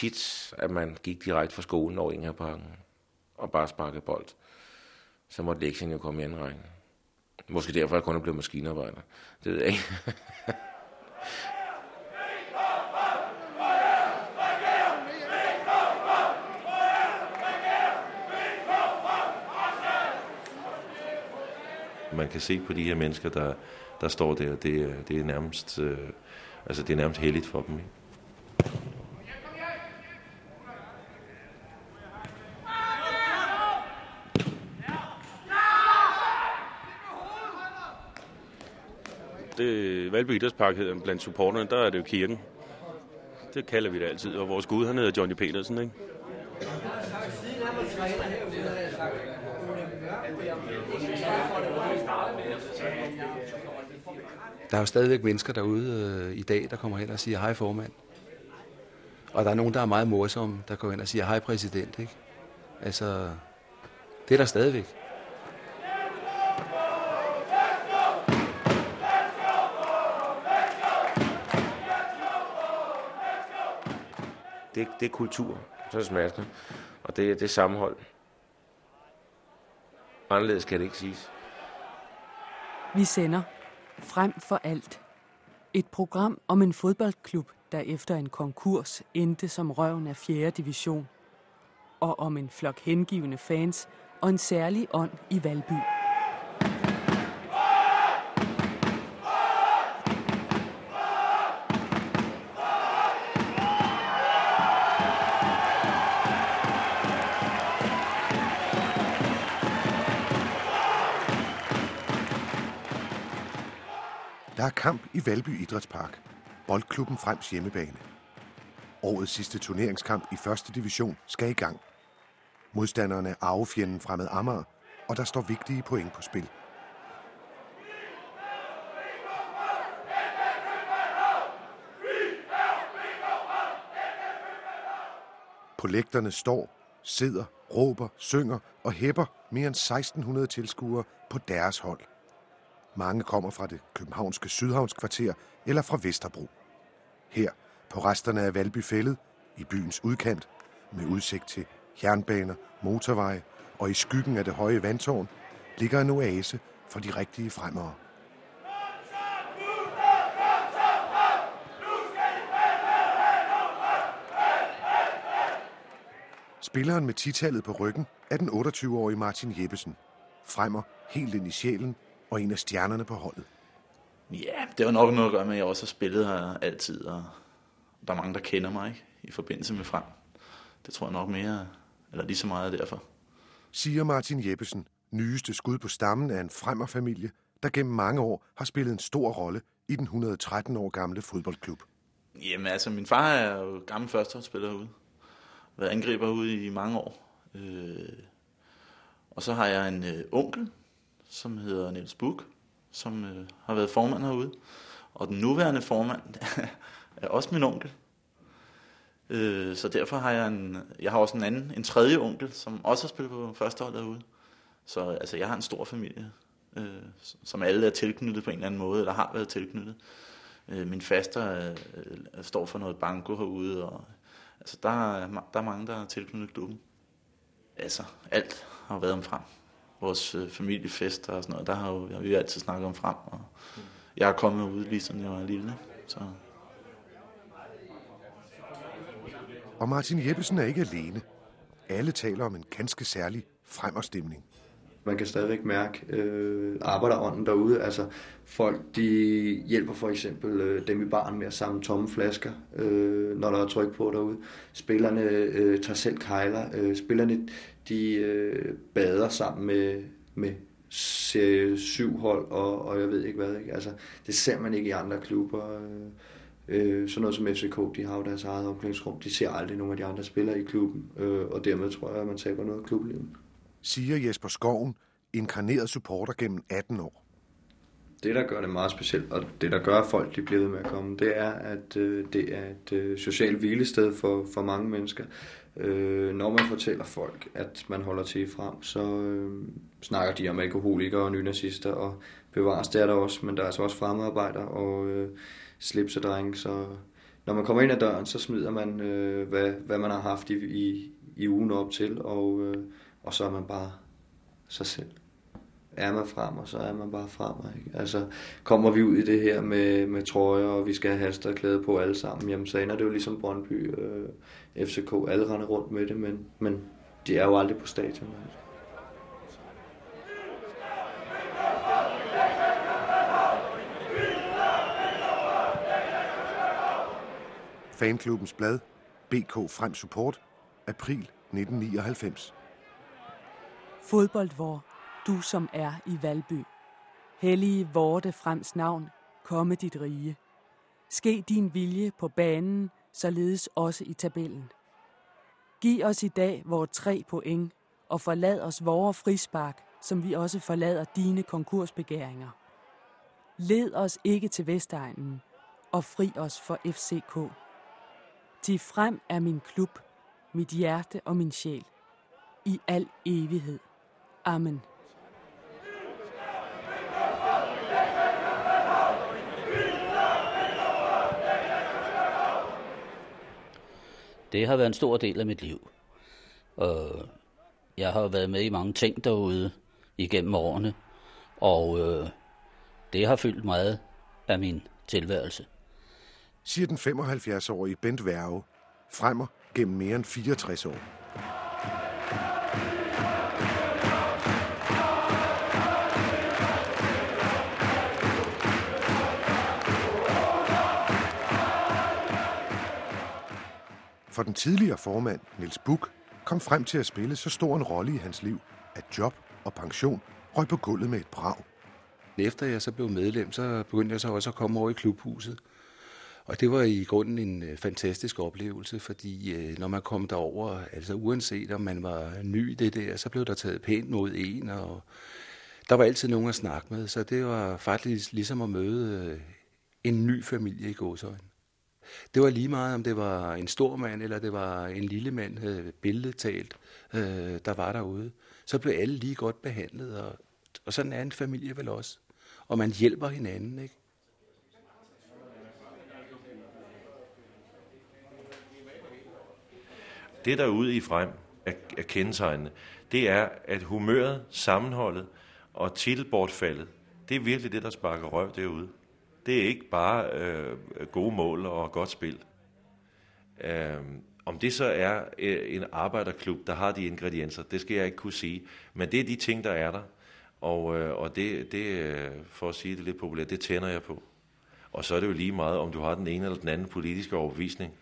tit, at man gik direkte fra skolen over Ingerparken og bare sparkede bold. Så måtte lektien jo komme i anden række. Måske derfor, at jeg kun er blevet maskinarbejder. Det ved jeg ikke. Man kan se på de her mennesker, der, der står der, det, det er nærmest, øh, altså det er nærmest heldigt for dem. Ikke? det Valby Idrætspark blandt supporterne, der er det jo kirken. Det kalder vi det altid, og vores gud, han hedder Johnny Petersen, ikke? Der er jo stadigvæk mennesker derude øh, i dag, der kommer hen og siger hej formand. Og der er nogen, der er meget morsomme, der går hen og siger hej præsident, ikke? Altså, det er der stadigvæk. Det, er kultur, så er det. Og det, det er sammenhold. Anderledes kan det ikke siges. Vi sender Frem for alt. Et program om en fodboldklub, der efter en konkurs endte som røven af 4. division. Og om en flok hengivende fans og en særlig ånd i Valby. Kamp i Valby Idrætspark. Boldklubben Frems hjemmebane. Årets sidste turneringskamp i første division skal i gang. Modstanderne er arvefjenden fremad Amager, og der står vigtige point på spil. På lægterne står, sidder, råber, synger og hæpper mere end 1600 tilskuere på deres hold. Mange kommer fra det københavnske Sydhavnskvarter eller fra Vesterbro. Her, på resterne af Valbyfældet, i byens udkant, med udsigt til jernbaner, motorveje og i skyggen af det høje vandtårn, ligger en oase for de rigtige fremere. Spilleren med titallet på ryggen er den 28-årige Martin Jeppesen. Fremmer helt ind i sjælen og en af stjernerne på holdet. Ja, det var nok noget at gøre med, at jeg også har spillet her altid, og der er mange, der kender mig ikke, i forbindelse med frem. Det tror jeg nok mere, eller lige så meget derfor. Siger Martin Jeppesen, nyeste skud på stammen af en fremmerfamilie, der gennem mange år har spillet en stor rolle i den 113 år gamle fodboldklub. Jamen altså, min far er jo gammel førsteholdsspiller herude. Været angriber ude i mange år. Øh, og så har jeg en øh, onkel, som hedder Niels Buk, som øh, har været formand herude. Og den nuværende formand er også min onkel. Øh, så derfor har jeg en, jeg har også en anden, en tredje onkel, som også har spillet på første hold. Så altså, jeg har en stor familie, øh, som alle er tilknyttet på en eller anden måde, eller har været tilknyttet. Øh, min faster øh, øh står for noget banko herude, og altså, der, er, der er mange, der er tilknyttet klubben. Altså, alt har været om frem vores øh, familiefester og sådan noget, der har, jo, har vi altid snakket om frem. Og jeg er kommet ud lige siden jeg var lille. Så. Og Martin Jeppesen er ikke alene. Alle taler om en ganske særlig fremmerstemning. Man kan stadigvæk mærke øh, arbejderånden derude. Altså folk, de hjælper for eksempel øh, dem i baren med at samle tomme flasker, øh, når der er tryk på derude. Spillerne øh, tager selv kejler. Øh, spillerne, de øh, bader sammen med, med serie 7 hold, og, og jeg ved ikke hvad. Ikke? Altså, det ser man ikke i andre klubber. Øh, øh sådan noget som FCK, de har jo deres eget omklædningsrum. De ser aldrig nogen af de andre spillere i klubben, øh, og dermed tror jeg, at man taber noget af klublivet. Siger Jesper Skoven, inkarneret supporter gennem 18 år. Det, der gør det meget specielt, og det, der gør, at folk de bliver ved med at komme, det er, at øh, det er et øh, socialt hvilested for, for mange mennesker. Øh, når man fortæller folk, at man holder til frem, så øh, snakker de om alkoholikere og nynazister, og bevares det er der også, men der er altså også fremmedarbejdere og øh, slipsedrenge, så når man kommer ind ad døren, så smider man, øh, hvad, hvad man har haft i, i, i ugen op til, og, øh, og så er man bare sig selv. Er man frem, og så er man bare frem. Ikke? Altså, kommer vi ud i det her med, med trøjer, og vi skal have halster klæde på alle sammen, jamen så ender det jo ligesom Brøndby, øh, FCK, alle render rundt med det, men, men de er jo aldrig på stadion. Altså. Fanklubbens blad, BK Frem Support, april 1999. Fodbold hvor du som er i Valby. Hellige vorte frems navn, komme dit rige. Ske din vilje på banen, således også i tabellen. Giv os i dag vores tre point, og forlad os vore frispark, som vi også forlader dine konkursbegæringer. Led os ikke til Vestegnen, og fri os for FCK. Til frem er min klub, mit hjerte og min sjæl. I al evighed. Amen. Det har været en stor del af mit liv. Og jeg har været med i mange ting derude igennem årene, og øh, det har fyldt meget af min tilværelse. Siger den 75-årige Bent Værge, fremmer gennem mere end 64 år. For den tidligere formand, Niels Buk, kom frem til at spille så stor en rolle i hans liv, at job og pension røg på gulvet med et brag. Efter jeg så blev medlem, så begyndte jeg så også at komme over i klubhuset. Og det var i grunden en øh, fantastisk oplevelse, fordi øh, når man kom derover, altså uanset om man var ny i det der, så blev der taget pænt mod en, og der var altid nogen at snakke med, så det var faktisk ligesom at møde øh, en ny familie i gåsøjne. Det var lige meget, om det var en stor mand, eller det var en lille mand, øh, billedtalt, øh, der var derude. Så blev alle lige godt behandlet, og, og sådan er en familie vel også. Og man hjælper hinanden, ikke? Det, der er ude i frem er kendetegnende, det er, at humøret, sammenholdet og titelbortfaldet, det er virkelig det, der sparker røv derude. Det er ikke bare øh, gode mål og godt spil. Øh, om det så er øh, en arbejderklub, der har de ingredienser, det skal jeg ikke kunne sige. Men det er de ting, der er der. Og, øh, og det, det, øh, for at sige det lidt populært, det tænder jeg på. Og så er det jo lige meget, om du har den ene eller den anden politiske overbevisning.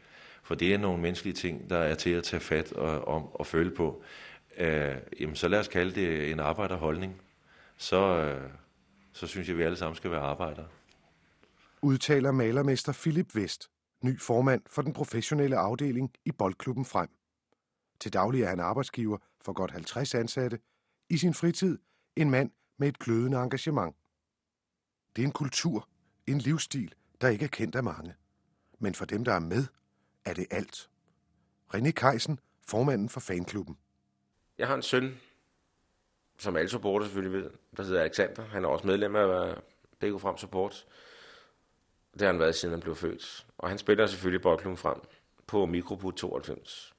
For det er nogle menneskelige ting, der er til at tage fat og, og, og føle på. Øh, jamen, så lad os kalde det en arbejderholdning. Så, øh, så synes jeg, at vi alle sammen skal være arbejdere. Udtaler malermester Philip Vest, ny formand for den professionelle afdeling i Boldklubben Frem. Til daglig er han arbejdsgiver for godt 50 ansatte. I sin fritid en mand med et glødende engagement. Det er en kultur, en livsstil, der ikke er kendt af mange. Men for dem, der er med, er det alt. René Kejsen, formanden for fanklubben. Jeg har en søn, som alle supporter selvfølgelig ved, der hedder Alexander. Han er også medlem af BK Frem Support. Det har han været, siden han blev født. Og han spiller selvfølgelig Boklum frem på Mikroput 92.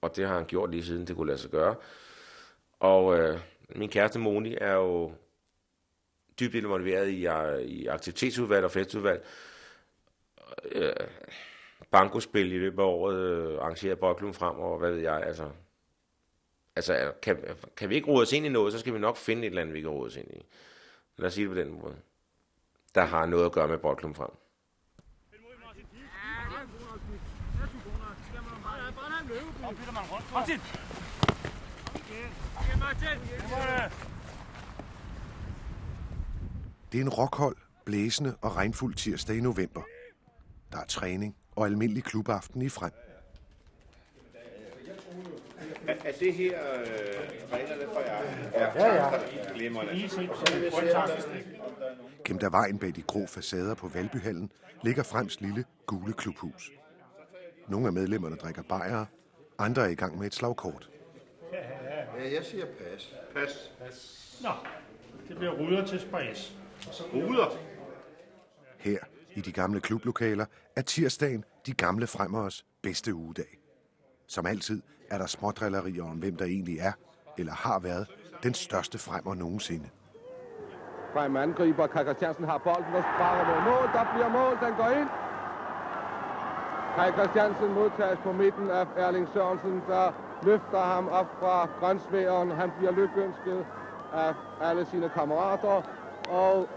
Og det har han gjort lige siden det kunne lade sig gøre. Og øh, min kæreste Moni er jo dybt involveret i, øh, i aktivitetsudvalg og festudvalg. Øh, bankospil i løbet af året, øh, arrangerer Boklum frem, og hvad ved jeg, altså. Altså, kan, kan vi ikke rode os ind i noget, så skal vi nok finde et eller andet, vi kan rode os ind i. Lad os sige det på den måde. Der har noget at gøre med Bortlum frem. Det er en rockhold, blæsende og regnfuld tirsdag i november. Der er træning og almindelig klubaften i frem. Er, er det her øh, reglerne for jer? Ja, ja. Gennem der vejen bag de grå facader på Valbyhallen ligger Frems lille gule klubhus. Nogle af medlemmerne drikker bajere, andre er i gang med et slagkort. Ja, jeg siger pas. Pas. pas. Nå, det bliver ruder til spas. Ruder? Her i de gamle klublokaler er tirsdagen de gamle fremmers bedste ugedag. Som altid er der smådrillerier om, hvem der egentlig er, eller har været, den største fremmer nogensinde. Frem angriber, Kaj Christiansen har bolden og sparker mod mål. Der bliver mål, den går ind. Kaj Christiansen modtages på midten af Erling Sørensen, der løfter ham op fra grønsværen. Han bliver lykønsket af alle sine kammerater, og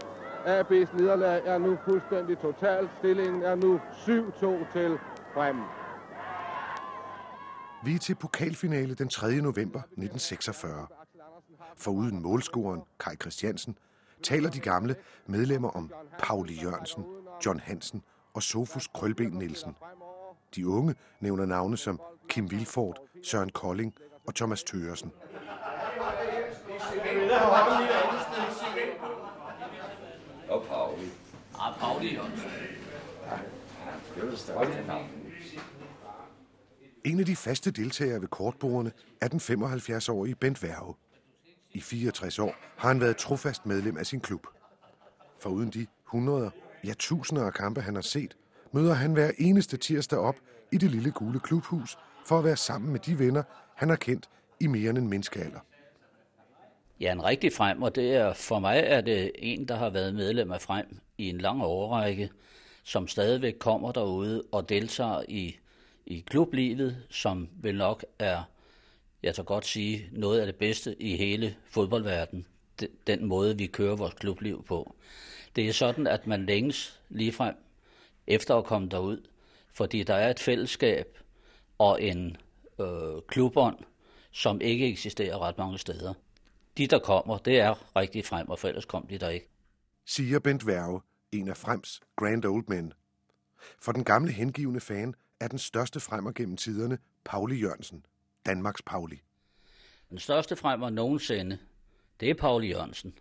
AB's nederlag er nu fuldstændig totalt. Stillingen er nu 7-2 til Frem. Vi er til pokalfinale den 3. november 1946. For uden målscoren Kai Christiansen taler de gamle medlemmer om Pauli Jørgensen, John Hansen og Sofus Krølben Nielsen. De unge nævner navne som Kim Vilfort, Søren Kolding og Thomas Tøresen. Og Pauli. Ja, Pauli også. En af de faste deltagere ved kortbordene er den 75-årige Bent Værge. I 64 år har han været trofast medlem af sin klub. For uden de hundreder, ja tusinder af kampe, han har set, møder han hver eneste tirsdag op i det lille gule klubhus for at være sammen med de venner, han har kendt i mere end en menneskealder. Ja, en rigtig frem, og det er, for mig er det en, der har været medlem af frem i en lang årrække, som stadigvæk kommer derude og deltager i, i klublivet, som vel nok er, jeg tager godt sige, noget af det bedste i hele fodboldverdenen. Den måde, vi kører vores klubliv på. Det er sådan, at man længes ligefrem efter at komme derud, fordi der er et fællesskab og en øh, klubånd, som ikke eksisterer ret mange steder. De, der kommer, det er rigtig frem, og for ellers kom de der ikke. Siger Bent Værge, en af Frems Grand Old Men. For den gamle hengivende fan er den største fremmer gennem tiderne Pauli Jørgensen, Danmarks Pauli. Den største fremmer nogensinde, det er Pauli Jørgensen.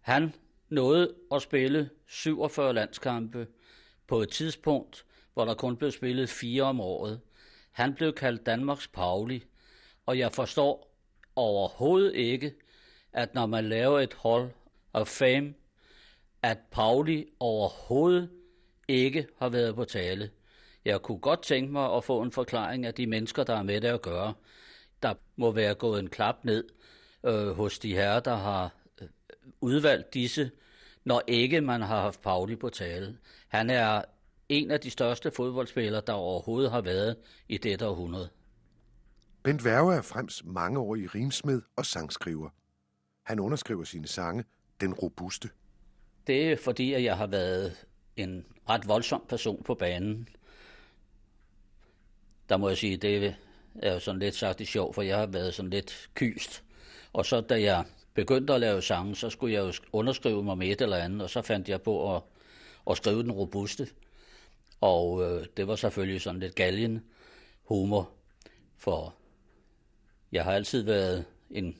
Han nåede at spille 47 landskampe på et tidspunkt, hvor der kun blev spillet fire om året. Han blev kaldt Danmarks Pauli, og jeg forstår overhovedet ikke, at når man laver et hold of fame, at Pauli overhovedet ikke har været på tale. Jeg kunne godt tænke mig at få en forklaring af de mennesker, der er med det at gøre. Der må være gået en klap ned øh, hos de herrer, der har øh, udvalgt disse, når ikke man har haft Pauli på tale. Han er en af de største fodboldspillere, der overhovedet har været i dette århundrede. Bent Værge er frems mangeårig rimsmed og sangskriver. Han underskriver sine sange Den Robuste. Det er fordi, at jeg har været en ret voldsom person på banen. Der må jeg sige, det er jo sådan lidt sagt i sjov, for jeg har været sådan lidt kyst. Og så da jeg begyndte at lave sange, så skulle jeg jo underskrive mig med et eller andet, og så fandt jeg på at, at skrive den robuste. Og øh, det var selvfølgelig sådan lidt galgen humor, for jeg har altid været en,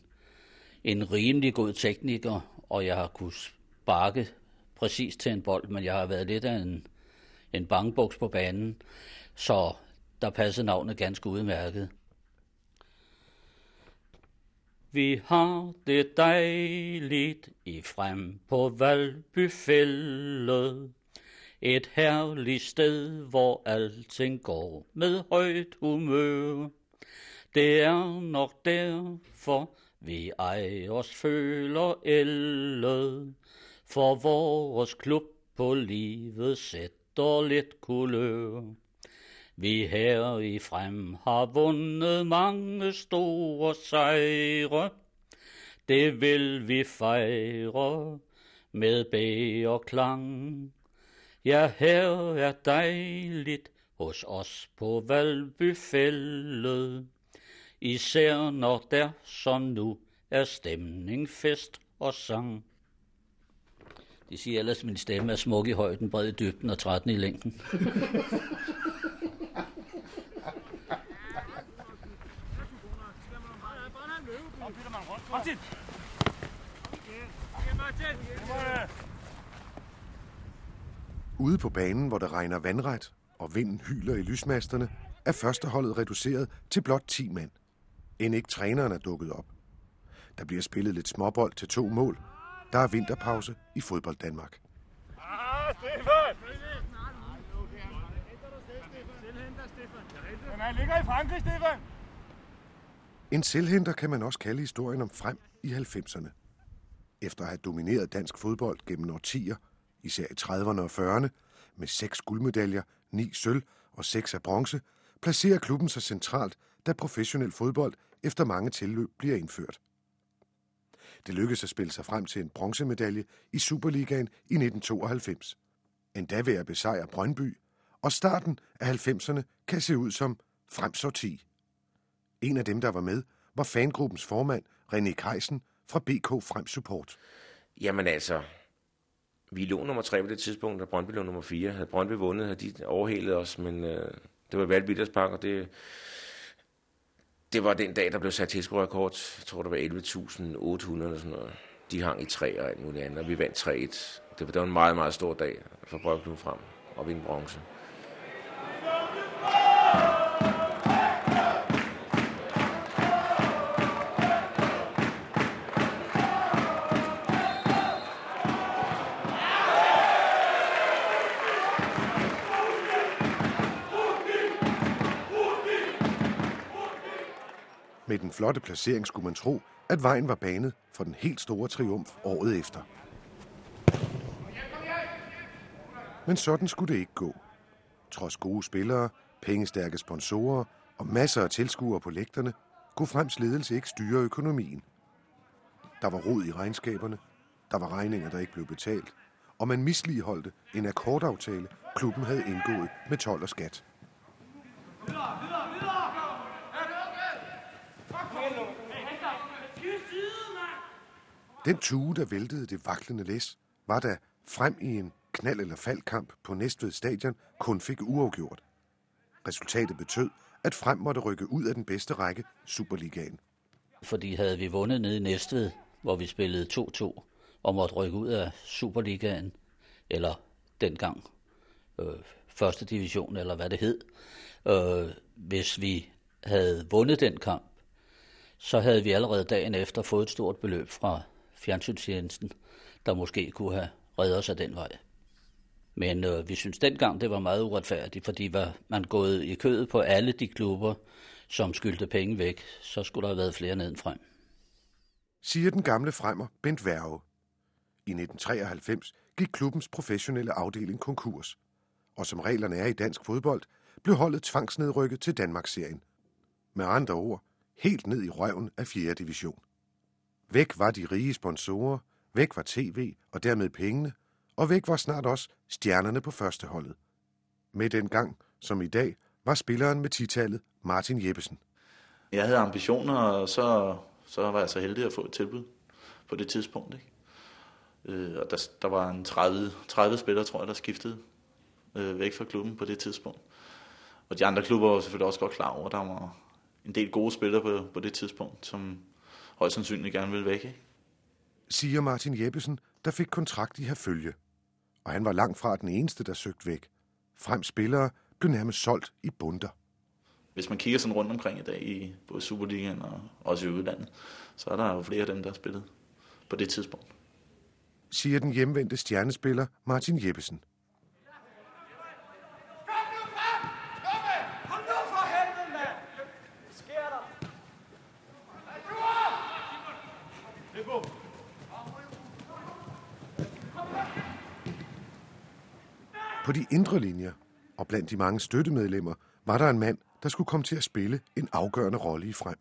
en rimelig god tekniker, og jeg har kunnet sparke præcis til en bold, men jeg har været lidt af en, en bangbuks på banen, så der passede navnet ganske udmærket. Vi har det dejligt i frem på Valbyfældet. Et herligt sted, hvor alting går med højt humør. Det er nok derfor, vi ej os føler ældet, for vores klub på livet sætter lidt kulør. Vi her i frem har vundet mange store sejre. Det vil vi fejre med bæ og klang. Ja, her er dejligt hos os på Valbyfældet. Især når der som nu er stemning, fest og sang. De siger ellers, at min stemme er smuk i højden, bred i dybden og 13 i længden. Martin! Ude på banen, hvor det regner vandret, og vinden hyler i lysmasterne, er førsteholdet reduceret til blot 10 mand. End ikke træneren er dukket op. Der bliver spillet lidt småbold til to mål. Der er vinterpause i fodbold Danmark. Ah, Stefan! Han ligger i Frankrig, Stefan! En selvhenter kan man også kalde historien om frem i 90'erne. Efter at have domineret dansk fodbold gennem årtier, især i 30'erne og 40'erne, med seks guldmedaljer, ni sølv og seks af bronze, placerer klubben sig centralt, da professionel fodbold efter mange tilløb bliver indført. Det lykkedes at spille sig frem til en bronzemedalje i Superligaen i 1992. Endda ved at besejre Brøndby, og starten af 90'erne kan se ud som Frems 10. En af dem, der var med, var fangruppens formand, René Kejsen fra BK Frem Support. Jamen altså, vi lå nummer tre på det tidspunkt, da Brøndby lå nummer 4. Havde Brøndby vundet, havde de overhældet os, men øh, det var Valby Park, og det, det var den dag, der blev sat tilskuerrekord. Jeg tror, det var 11.800 eller sådan noget. De hang i tre og alt muligt andet, og vi vandt 3-1. Det var, det var en meget, meget stor dag for Brøndby frem og vinde bronze. Flotte placering skulle man tro, at vejen var banet for den helt store triumf året efter. Men sådan skulle det ikke gå. Trods gode spillere, pengestærke sponsorer og masser af tilskuere på lægterne, kunne Frems ledelse ikke styre økonomien. Der var rod i regnskaberne, der var regninger, der ikke blev betalt, og man misligeholdte en akkordaftale, klubben havde indgået med 12 og skat. Den tue, der væltede det vaklende læs, var da frem i en knald- eller faldkamp på Næstved Stadion kun fik uafgjort. Resultatet betød, at frem måtte rykke ud af den bedste række, Superligaen. Fordi havde vi vundet nede i Næstved, hvor vi spillede 2-2, og måtte rykke ud af Superligaen, eller dengang øh, første division, eller hvad det hed, øh, hvis vi havde vundet den kamp, så havde vi allerede dagen efter fået et stort beløb fra fjernsynstjenesten, der måske kunne have reddet sig den vej. Men øh, vi synes dengang, det var meget uretfærdigt, fordi var man gået i kødet på alle de klubber, som skyldte penge væk, så skulle der have været flere neden frem. Siger den gamle fremmer Bent Værge. I 1993 gik klubbens professionelle afdeling konkurs, og som reglerne er i dansk fodbold, blev holdet tvangsnedrykket til Danmarksserien. Med andre ord, helt ned i røven af 4. division. Væk var de rige sponsorer, væk var tv og dermed pengene, og væk var snart også stjernerne på førsteholdet. Med den gang, som i dag, var spilleren med titallet Martin Jeppesen. Jeg havde ambitioner, og så, så var jeg så heldig at få et tilbud på det tidspunkt. Ikke? Øh, og der, der var en 30, 30 spillere, tror jeg, der skiftede øh, væk fra klubben på det tidspunkt. Og de andre klubber var selvfølgelig også godt klar over, at der var en del gode spillere på, på det tidspunkt, som højst sandsynligt gerne ville væk. Ikke? Siger Martin Jeppesen, der fik kontrakt i herfølge. Og han var langt fra den eneste, der søgte væk. Frem spillere blev nærmest solgt i bunter. Hvis man kigger sådan rundt omkring i dag i både Superligaen og også i udlandet, så er der jo flere af dem, der har spillet på det tidspunkt. Siger den hjemvendte stjernespiller Martin Jeppesen. På de indre linjer og blandt de mange støttemedlemmer var der en mand, der skulle komme til at spille en afgørende rolle i frem.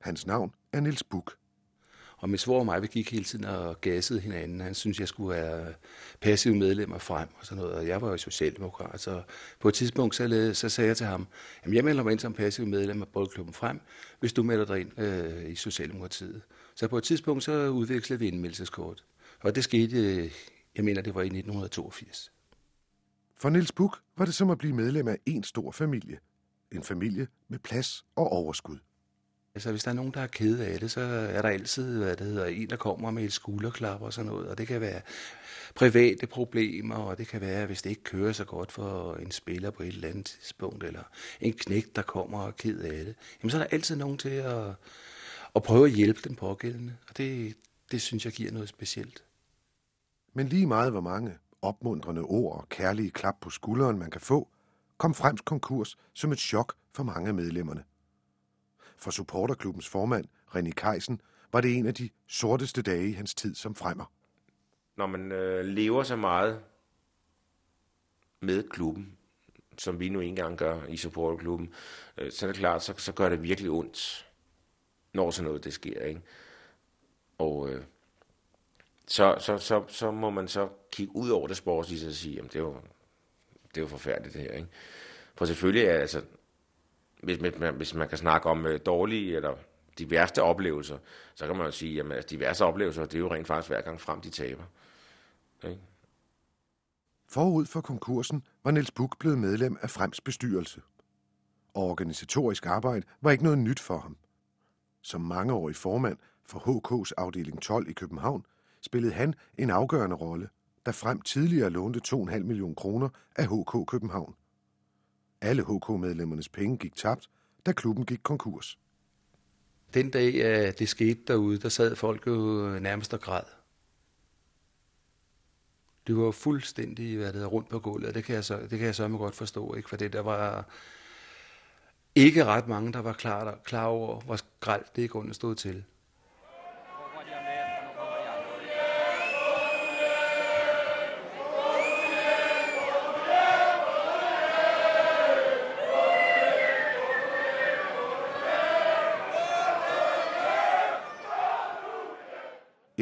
Hans navn er Niels Buk. Og min svor og mig, vi gik hele tiden og gassede hinanden. Han synes, jeg skulle være passiv medlem af frem og sådan noget. Og jeg var jo socialdemokrat, så på et tidspunkt så, så sagde jeg til ham, at jeg melder mig ind som passiv medlem af Boldklubben Frem, hvis du melder dig ind øh, i Socialdemokratiet. Så på et tidspunkt så udvekslede vi indmeldelseskort. Og det skete, øh, jeg mener, det var i 1982. For Niels Buk var det som at blive medlem af en stor familie. En familie med plads og overskud. Altså, hvis der er nogen, der er ked af det, så er der altid, hvad det hedder, en, der kommer med et skulderklap og sådan noget. Og det kan være private problemer, og det kan være, hvis det ikke kører så godt for en spiller på et eller andet tidspunkt, eller en knægt, der kommer og er ked af det. Jamen, så er der altid nogen til at, at prøve at hjælpe den pågældende. Og det, det synes jeg giver noget specielt. Men lige meget hvor mange opmuntrende ord og kærlige klap på skulderen man kan få, kom Frems konkurs som et chok for mange af medlemmerne. For supporterklubbens formand, René Keisen, var det en af de sorteste dage i hans tid som fremmer. Når man øh, lever så meget med klubben, som vi nu engang gør i supporterklubben, øh, så er det klart, så, så gør det virkelig ondt, når sådan noget det sker. Ikke? Og øh, så, så, så, så må man så kigge ud over det sportslige og sige, jamen det er jo, det er jo forfærdeligt det her. Ikke? For selvfølgelig er altså, hvis man, hvis man kan snakke om øh, dårlige eller de værste oplevelser, så kan man jo sige, at altså, de værste oplevelser, det er jo rent faktisk hver gang frem, de taber. Ikke? Forud for konkursen var Niels Buk blevet medlem af Frems bestyrelse. Og organisatorisk arbejde var ikke noget nyt for ham. Som mangeårig formand for HK's afdeling 12 i København, spillede han en afgørende rolle, da Frem tidligere lånte 2,5 millioner kroner af HK København. Alle HK-medlemmernes penge gik tabt, da klubben gik konkurs. Den dag, øh, det skete derude, der sad folk jo øh, nærmest og græd. Det var fuldstændig hvad det er, rundt på gulvet, det kan jeg så, det kan jeg så godt forstå, ikke? for det der var ikke ret mange, der var klar, klar over, hvor gralt det i grunden stod til.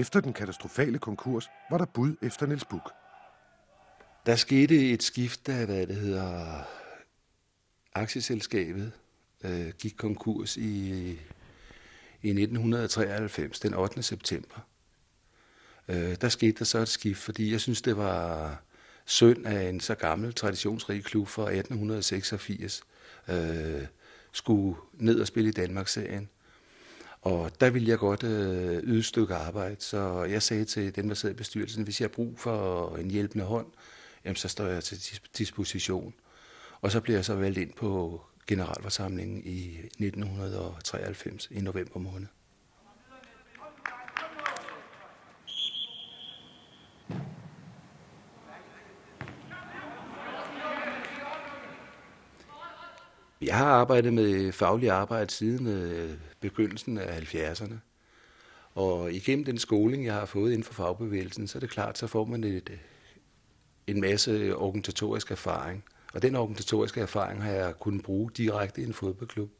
Efter den katastrofale konkurs var der bud efter Niels Buk. Der skete et skift da hvad det hedder, aktieselskabet øh, gik konkurs i, i 1993, den 8. september. Øh, der skete der så et skift, fordi jeg synes, det var synd af en så gammel, traditionsrig klub fra 1886 øh, skulle ned og spille i Danmarksserien. Og der ville jeg godt øh, yde et stykke arbejde, så jeg sagde til dem, der sad i bestyrelsen, hvis jeg har brug for en hjælpende hånd, jamen, så står jeg til disposition. Og så blev jeg så valgt ind på generalforsamlingen i 1993 i november måned. Jeg har arbejdet med faglig arbejde siden øh, begyndelsen af 70'erne. Og igennem den skoling, jeg har fået inden for fagbevægelsen, så er det klart, så får man et, en masse organisatorisk erfaring. Og den organisatoriske erfaring har jeg kunnet bruge direkte i en fodboldklub.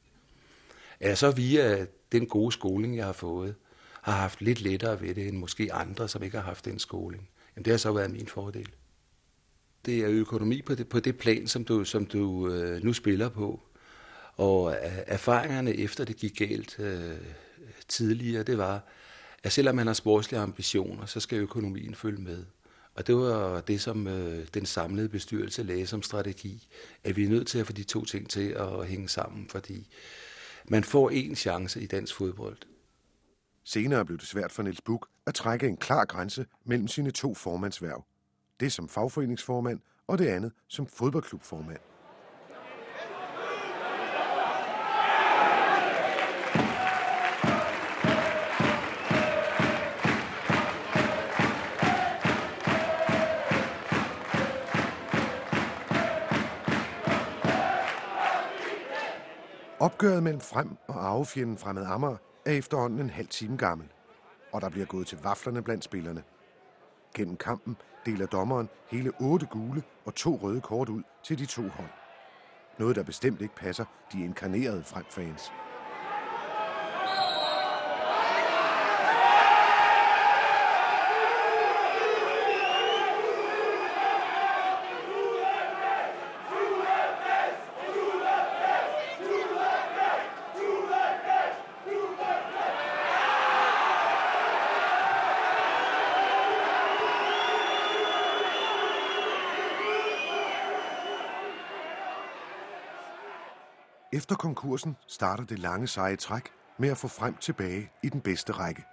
Er så via den gode skoling, jeg har fået, har haft lidt lettere ved det end måske andre, som ikke har haft den skoling. Jamen det har så været min fordel. Det er økonomi på det, på det plan, som du, som du øh, nu spiller på. Og erfaringerne efter det gik galt øh, tidligere, det var, at selvom man har sportslige ambitioner, så skal økonomien følge med. Og det var det, som øh, den samlede bestyrelse lagde som strategi, at vi er nødt til at få de to ting til at hænge sammen, fordi man får én chance i dansk fodbold. Senere blev det svært for Niels Buk at trække en klar grænse mellem sine to formandsværv. Det som fagforeningsformand og det andet som fodboldklubformand. Opgøret mellem Frem og arvefjenden Fremad Amager er efterhånden en halv time gammel, og der bliver gået til vaflerne blandt spillerne. Gennem kampen deler dommeren hele otte gule og to røde kort ud til de to hold. Noget, der bestemt ikke passer de inkarnerede fremfans. fans. Efter konkursen starter det lange seje træk med at få frem tilbage i den bedste række.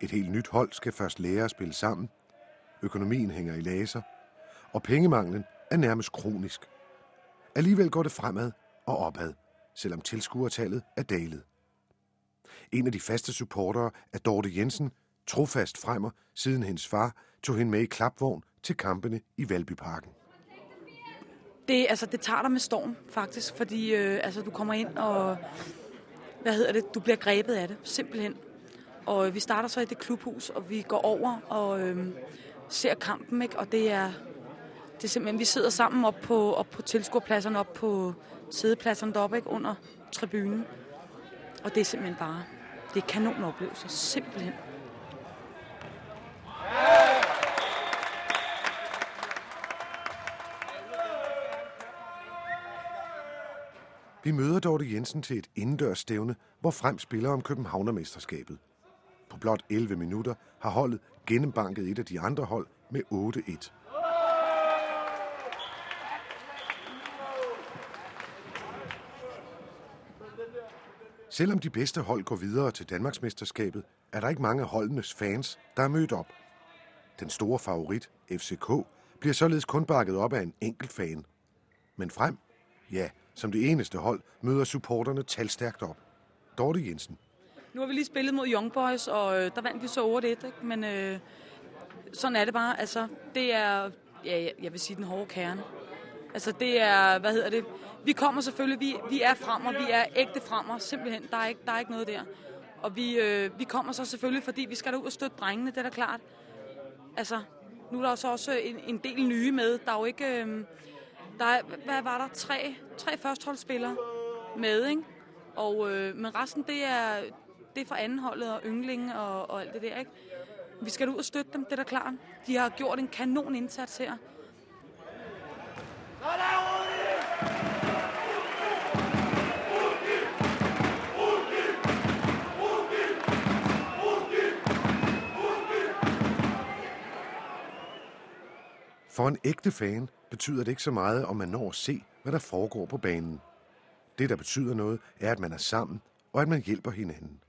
Et helt nyt hold skal først lære at spille sammen, økonomien hænger i laser, og pengemanglen er nærmest kronisk. Alligevel går det fremad og opad, selvom tilskuertallet er dalet. En af de faste supportere er Dorte Jensen, trofast fremmer, siden hendes far tog hende med i klapvogn til kampene i Valbyparken. Det, altså, det tager dig med storm, faktisk, fordi øh, altså, du kommer ind og, hvad hedder det, du bliver grebet af det, simpelthen. Og øh, vi starter så i det klubhus, og vi går over og øh, ser kampen, ikke? og det er, det er simpelthen, vi sidder sammen op på, op på tilskuerpladserne, op på sædepladserne deroppe, ikke? under tribunen. Og det er simpelthen bare, det er kanonoplevelser, simpelthen. Vi møder Dorte Jensen til et indendørsstævne, hvor Frem spiller om Københavnermesterskabet. På blot 11 minutter har holdet gennembanket et af de andre hold med 8-1. Selvom de bedste hold går videre til Danmarksmesterskabet, er der ikke mange af holdenes fans, der er mødt op. Den store favorit, FCK, bliver således kun bakket op af en enkelt fan. Men frem, ja, som det eneste hold, møder supporterne talstærkt op. Dorte Jensen. Nu har vi lige spillet mod Young Boys, og øh, der vandt vi så 8-1, ikke? men øh, sådan er det bare. Altså, det er, ja, jeg vil sige, den hårde kerne. Altså, det er, hvad hedder det? Vi kommer selvfølgelig, vi, vi er fremmer, vi er ægte fremmer, simpelthen. Der er ikke, der er ikke noget der. Og vi, øh, vi kommer så selvfølgelig, fordi vi skal ud og støtte drengene, det er da klart. Altså, nu er der så også en, en del nye med. Der er jo ikke... Øh, der er, hvad var der? Tre, tre førsteholdsspillere med, ikke? Og, øh, men resten, det er, det er for andenholdet og ynglinge og, og alt det der, ikke? Vi skal ud og støtte dem, det er da klart. De har gjort en kanon indsats her. For en ægte fan betyder det ikke så meget, om man når at se, hvad der foregår på banen. Det, der betyder noget, er, at man er sammen, og at man hjælper hinanden.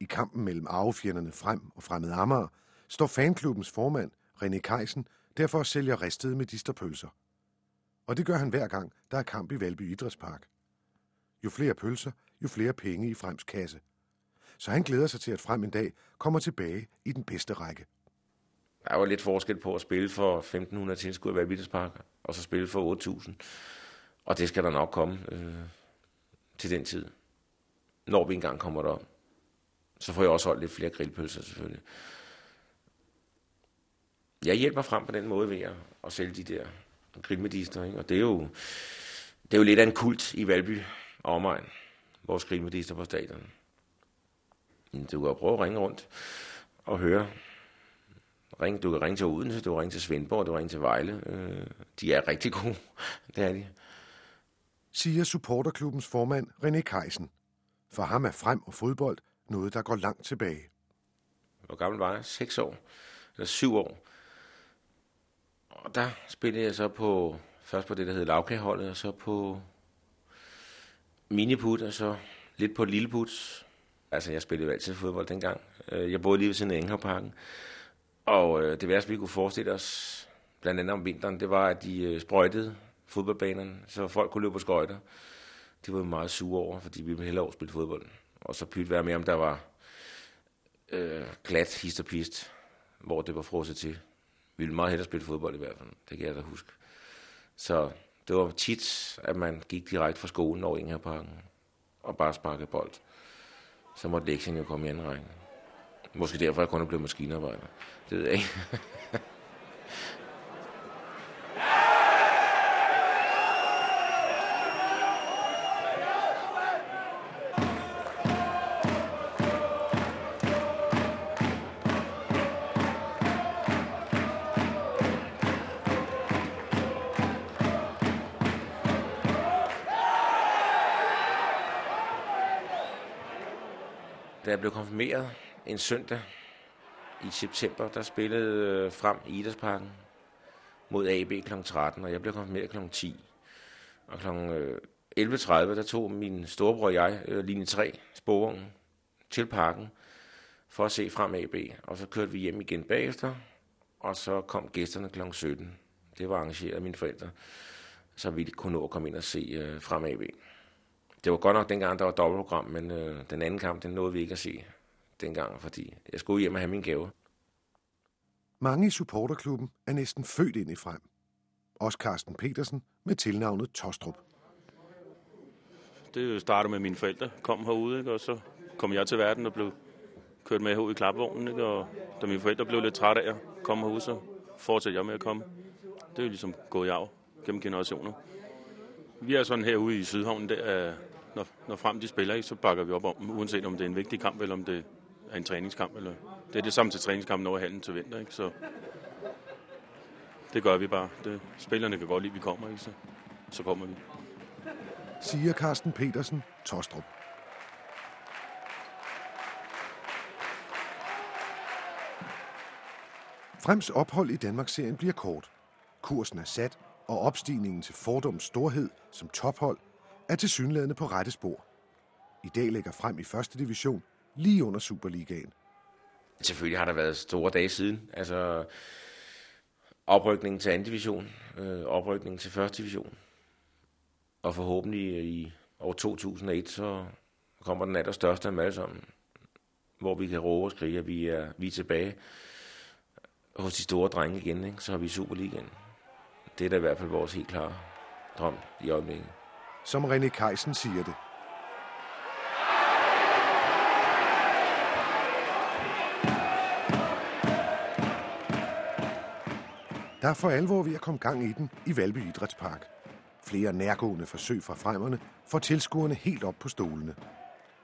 I kampen mellem arvefjenderne Frem og Fremmed Amager står fanklubbens formand, René Kejsen, derfor sælger ristede medisterpølser. Og det gør han hver gang, der er kamp i Valby Idrætspark. Jo flere pølser, jo flere penge i Frems kasse. Så han glæder sig til, at Frem en dag kommer tilbage i den bedste række. Der var lidt forskel på at spille for 1.500 tilskuere i Valby og så spille for 8.000. Og det skal der nok komme øh, til den tid. Når vi engang kommer derop. Så får jeg også holdt lidt flere grillpølser selvfølgelig. Jeg hjælper frem på den måde ved at, at sælge de der grillmedister. Ikke? Og det er, jo, det er jo lidt af en kult i Valby og omegn. Vores grillmedister på stadion. Du kan prøve at ringe rundt og høre. Ring, du kan ringe til Odense, du kan ringe til Svendborg, du kan ringe til Vejle. Øh, de er rigtig gode. det er de. Siger supporterklubbens formand René Keisen. For ham er frem og fodbold noget, der går langt tilbage. Hvor gammel var jeg? 6 år. Eller 7 år. Og der spillede jeg så på, først på det, der hed lavkageholdet, og så på miniput, og så lidt på lilleput. Altså, jeg spillede jo altid fodbold dengang. Øh, jeg boede lige ved siden af Enghavparken. Og øh, det værste, vi kunne forestille os, blandt andet om vinteren, det var, at de øh, sprøjtede fodboldbanerne, så folk kunne løbe på skøjter. De var meget sure over, fordi vi ville hellere spille fodbold. Og så pyt være med, om der var øh, glat, hist og pist, hvor det var frosset til. Vi ville meget hellere spille fodbold i hvert fald, det kan jeg da huske. Så det var tit, at man gik direkte fra skolen over Ingerparken og bare sparkede bold. Så måtte lektien jo komme i anden række. Måske derfor, jeg kun er blevet maskinarbejder. Det ved jeg ikke. en søndag i september, der spillede øh, frem i Idrætsparken mod AB kl. 13, og jeg blev konfirmeret kl. 10. Og kl. Øh, 11.30, der tog min storebror og jeg øh, linje 3 sporvognen til parken for at se frem AB. Og så kørte vi hjem igen bagefter, og så kom gæsterne kl. 17. Det var arrangeret af mine forældre, så vi kunne nå at komme ind og se øh, frem AB. Det var godt nok dengang, der var dobbeltprogram, men øh, den anden kamp, den nåede vi ikke at se dengang, fordi jeg skulle hjem og have min gave. Mange i supporterklubben er næsten født ind i frem. også Carsten Petersen med tilnavnet Tostrup. Det startede med mine forældre, kom herude, ikke? og så kom jeg til verden og blev kørt med herud i klapvognen. Ikke? Og da mine forældre blev lidt trætte af at komme herude, så fortsatte jeg med at komme. Det er jo ligesom gået i arv gennem generationer. Vi er sådan herude i Sydhavnen, der, når, når frem de spiller, ikke, så bakker vi op om uanset om det er en vigtig kamp, eller om det af en træningskamp. Eller det er det samme til træningskampen over halen til vinter. Ikke? Så det gør vi bare. Det, spillerne kan godt lide, at vi kommer, ikke? Så, så kommer vi. Siger Carsten Petersen, Tostrup. Frems ophold i Danmarksserien bliver kort. Kursen er sat, og opstigningen til Fordums storhed som tophold er til synlædende på rette spor. I dag ligger Frem i første division lige under Superligaen. Selvfølgelig har der været store dage siden. Altså oprykningen til anden division, øh, oprykningen til første division. Og forhåbentlig i år 2001, så kommer den allerstørste af dem alle sammen, hvor vi kan råbe og skrige, at vi er, vi er tilbage hos de store drenge igen, ikke? så har vi Superligaen. Det er da i hvert fald vores helt klare drøm i øjeblikket. Som René Kajsen siger det. Der er for alvor ved at komme gang i den i Valby Idrætspark. Flere nærgående forsøg fra fremmerne får tilskuerne helt op på stolene.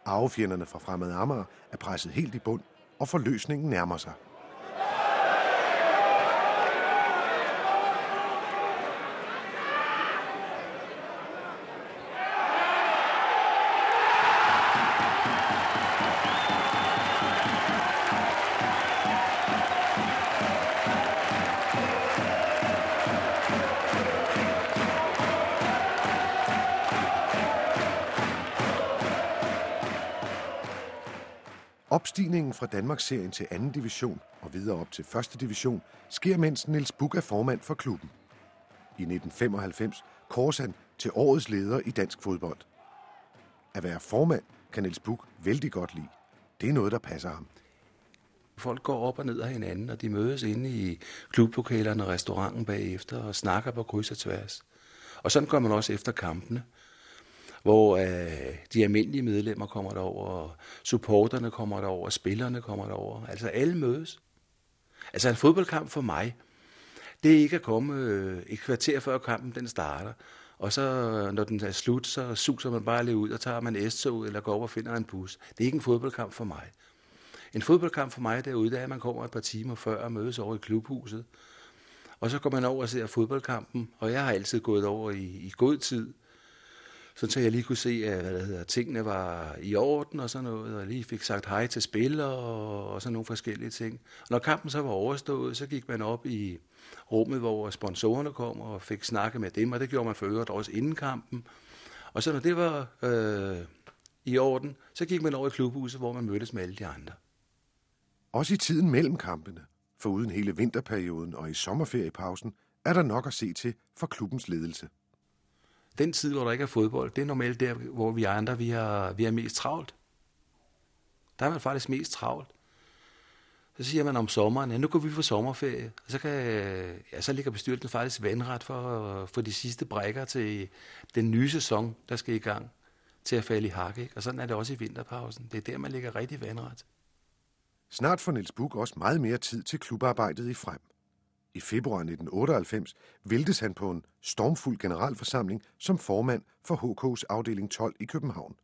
Arvefjenderne fra fremmede Amager er presset helt i bund, og forløsningen nærmer sig. Opstigningen fra Danmarksserien til anden division og videre op til første division sker, mens Niels Buk er formand for klubben. I 1995 kåres han til årets leder i dansk fodbold. At være formand kan Niels Buk vældig godt lide. Det er noget, der passer ham. Folk går op og ned af hinanden, og de mødes inde i klublokalerne og restauranten bagefter og snakker på kryds og tværs. Og sådan går man også efter kampene hvor øh, de almindelige medlemmer kommer derover, og supporterne kommer derover, og spillerne kommer derover. Altså alle mødes. Altså en fodboldkamp for mig, det er ikke at komme øh, et kvarter før kampen den starter, og så når den er slut, så suser man bare lige ud, og tager man s ud eller går op og finder en bus. Det er ikke en fodboldkamp for mig. En fodboldkamp for mig derude, det er, at man kommer et par timer før og mødes over i klubhuset. Og så går man over og ser fodboldkampen, og jeg har altid gået over i, i god tid, sådan så jeg lige kunne se, at hvad der hedder, tingene var i orden og sådan noget, og lige fik sagt hej til spillere og, og sådan nogle forskellige ting. Og når kampen så var overstået, så gik man op i rummet, hvor sponsorerne kom og fik snakket med dem, og det gjorde man for øvrigt også inden kampen. Og så når det var øh, i orden, så gik man over i klubhuset, hvor man mødtes med alle de andre. Også i tiden mellem kampene, for uden hele vinterperioden og i sommerferiepausen, er der nok at se til for klubbens ledelse den tid, hvor der ikke er fodbold, det er normalt der, hvor vi andre vi har, vi er mest travlt. Der er man faktisk mest travlt. Så siger man om sommeren, ja, nu går vi på sommerferie, og så, kan, ja, så ligger bestyrelsen faktisk vandret for, for de sidste brækker til den nye sæson, der skal i gang, til at falde i hak. Ikke? Og sådan er det også i vinterpausen. Det er der, man ligger rigtig vandret. Snart får Niels Buk også meget mere tid til klubarbejdet i frem. I februar 1998 væltes han på en stormfuld generalforsamling som formand for HK's afdeling 12 i København.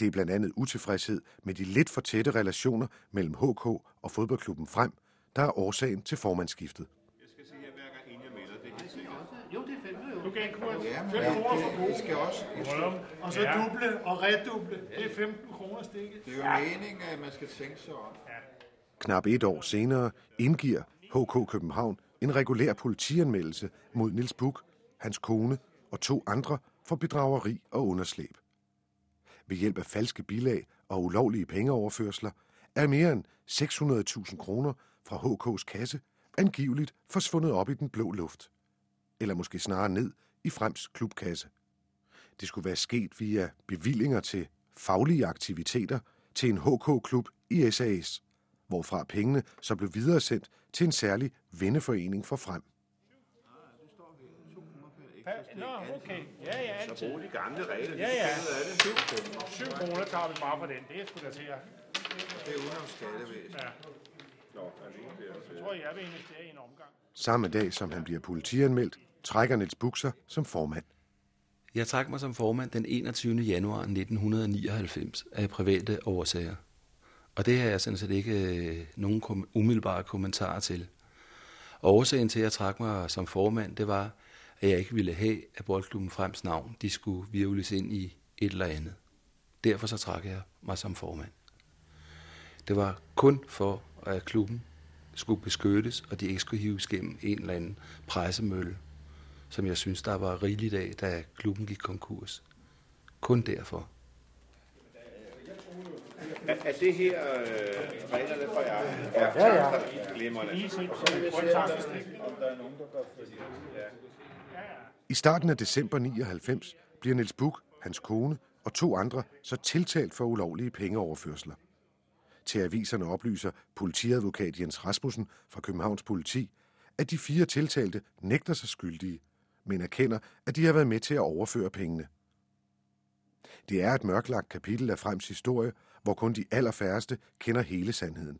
Det er blandt andet utilfredshed med de lidt for tætte relationer mellem HK og fodboldklubben Frem, der er årsagen til formandsskiftet. Jeg skal sige, at hver gang en jeg melder, det er helt sikkert. Jo, det er fem jo. Du gav kurs. Ja, men 5 kroner for gode. skal også. Og så duble og reduble. Det er 15 kroner stikket. Det er jo meningen, at man skal tænke sig om. Knap et år senere indgiver HK København en regulær politianmeldelse mod Nils Buk, hans kone og to andre for bedrageri og underslæb. Ved hjælp af falske bilag og ulovlige pengeoverførsler er mere end 600.000 kroner fra HK's kasse angiveligt forsvundet op i den blå luft. Eller måske snarere ned i Frems klubkasse. Det skulle være sket via bevillinger til faglige aktiviteter til en HK-klub i SAS hvorfra pengene så blev videresendt til en særlig venneforening for frem. Nå, okay. Ja, ja, altid. Så brug de gamle regler. Ja, ja. Er det 7 kroner tager vi bare for den. Det er sgu da til at... Det er udenom skattevæsen. Ja. Jeg tror, jeg vil investere i en omgang. Samme dag, som han bliver politianmeldt, trækker Niels Bukser som formand. Jeg trak mig som formand den 21. januar 1999 af private årsager. Og det har jeg sådan set ikke øh, nogen kom- umiddelbare kommentarer til. Og årsagen til, at jeg trak mig som formand, det var, at jeg ikke ville have, at Boldklubben Frems navn, de skulle virvles ind i et eller andet. Derfor så trak jeg mig som formand. Det var kun for, at klubben skulle beskyttes, og de ikke skulle hives gennem en eller anden pressemølle, som jeg synes, der var rigeligt af, da klubben gik konkurs. Kun derfor. Er, er det her øh, reglerne for jer? Ja, ja. Glimrende. Er nogen, der går fordi. Ja. I starten af december 99 bliver Niels Buk, hans kone og to andre så tiltalt for ulovlige pengeoverførsler. Til aviserne oplyser politiadvokat Jens Rasmussen fra Københavns Politi, at de fire tiltalte nægter sig skyldige, men erkender, at de har været med til at overføre pengene. Det er et mørklagt kapitel af Frems historie, hvor kun de allerfærreste kender hele sandheden.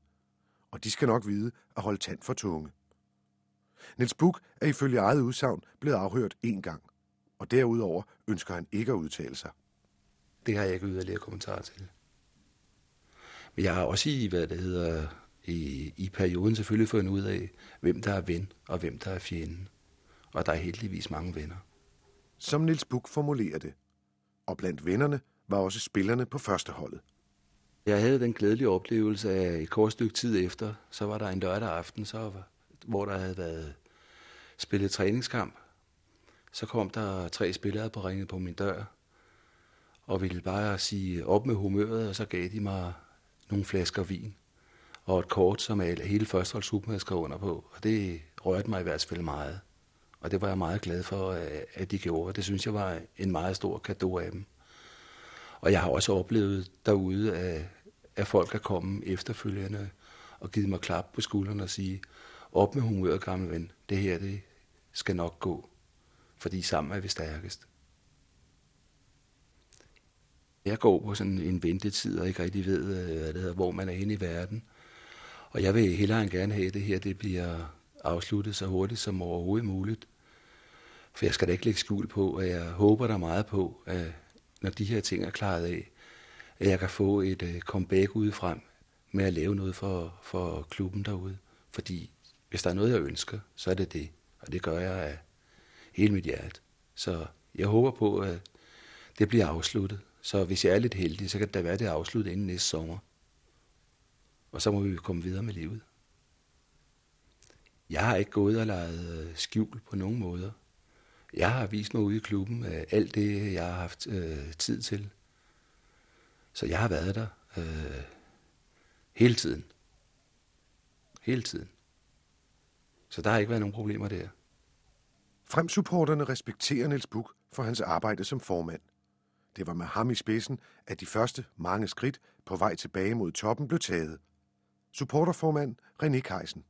Og de skal nok vide at holde tand for tunge. Niels Buk er ifølge eget udsagn blevet afhørt én gang, og derudover ønsker han ikke at udtale sig. Det har jeg ikke yderligere kommentarer til. Men jeg har også i, hvad det hedder, i, i perioden selvfølgelig fundet ud af, hvem der er ven og hvem der er fjende. Og der er heldigvis mange venner. Som Niels Buk formulerer det. Og blandt vennerne var også spillerne på førsteholdet. Jeg havde den glædelige oplevelse at et kort stykke tid efter, så var der en lørdag aften, så hvor der havde været spillet træningskamp. Så kom der tre spillere på ringet på min dør, og ville bare sige op med humøret, og så gav de mig nogle flasker vin og et kort, som hele førsteholdsgruppen havde skrevet under på. Og det rørte mig i hvert fald meget. Og det var jeg meget glad for, øh, at de gjorde. Det synes jeg var en meget stor gave af dem. Og jeg har også oplevet derude, at, at folk er kommet efterfølgende og givet mig klap på skulderen og sige, op med humøret, gamle ven. Det her, det skal nok gå. Fordi sammen er vi stærkest. Jeg går på sådan en ventetid og ikke rigtig ved, øh, hvad det hedder, hvor man er inde i verden. Og jeg vil hellere end gerne have, at det her det bliver afsluttet så hurtigt som overhovedet muligt. For jeg skal da ikke lægge skjul på, at jeg håber der meget på, at når de her ting er klaret af, at jeg kan få et øh, comeback ude frem med at lave noget for, for klubben derude. Fordi hvis der er noget, jeg ønsker, så er det det. Og det gør jeg af hele mit hjerte. Så jeg håber på, at det bliver afsluttet. Så hvis jeg er lidt heldig, så kan det da være, at det er afsluttet inden næste sommer. Og så må vi komme videre med livet. Jeg har ikke gået og leget øh, skjul på nogen måder. Jeg har vist mig ude i klubben alt det, jeg har haft øh, tid til. Så jeg har været der øh, hele tiden. Hele tiden. Så der har ikke været nogen problemer der. Fremsupporterne respekterer Niels Buk for hans arbejde som formand. Det var med ham i spidsen, at de første mange skridt på vej tilbage mod toppen blev taget. Supporterformand René Kejsen.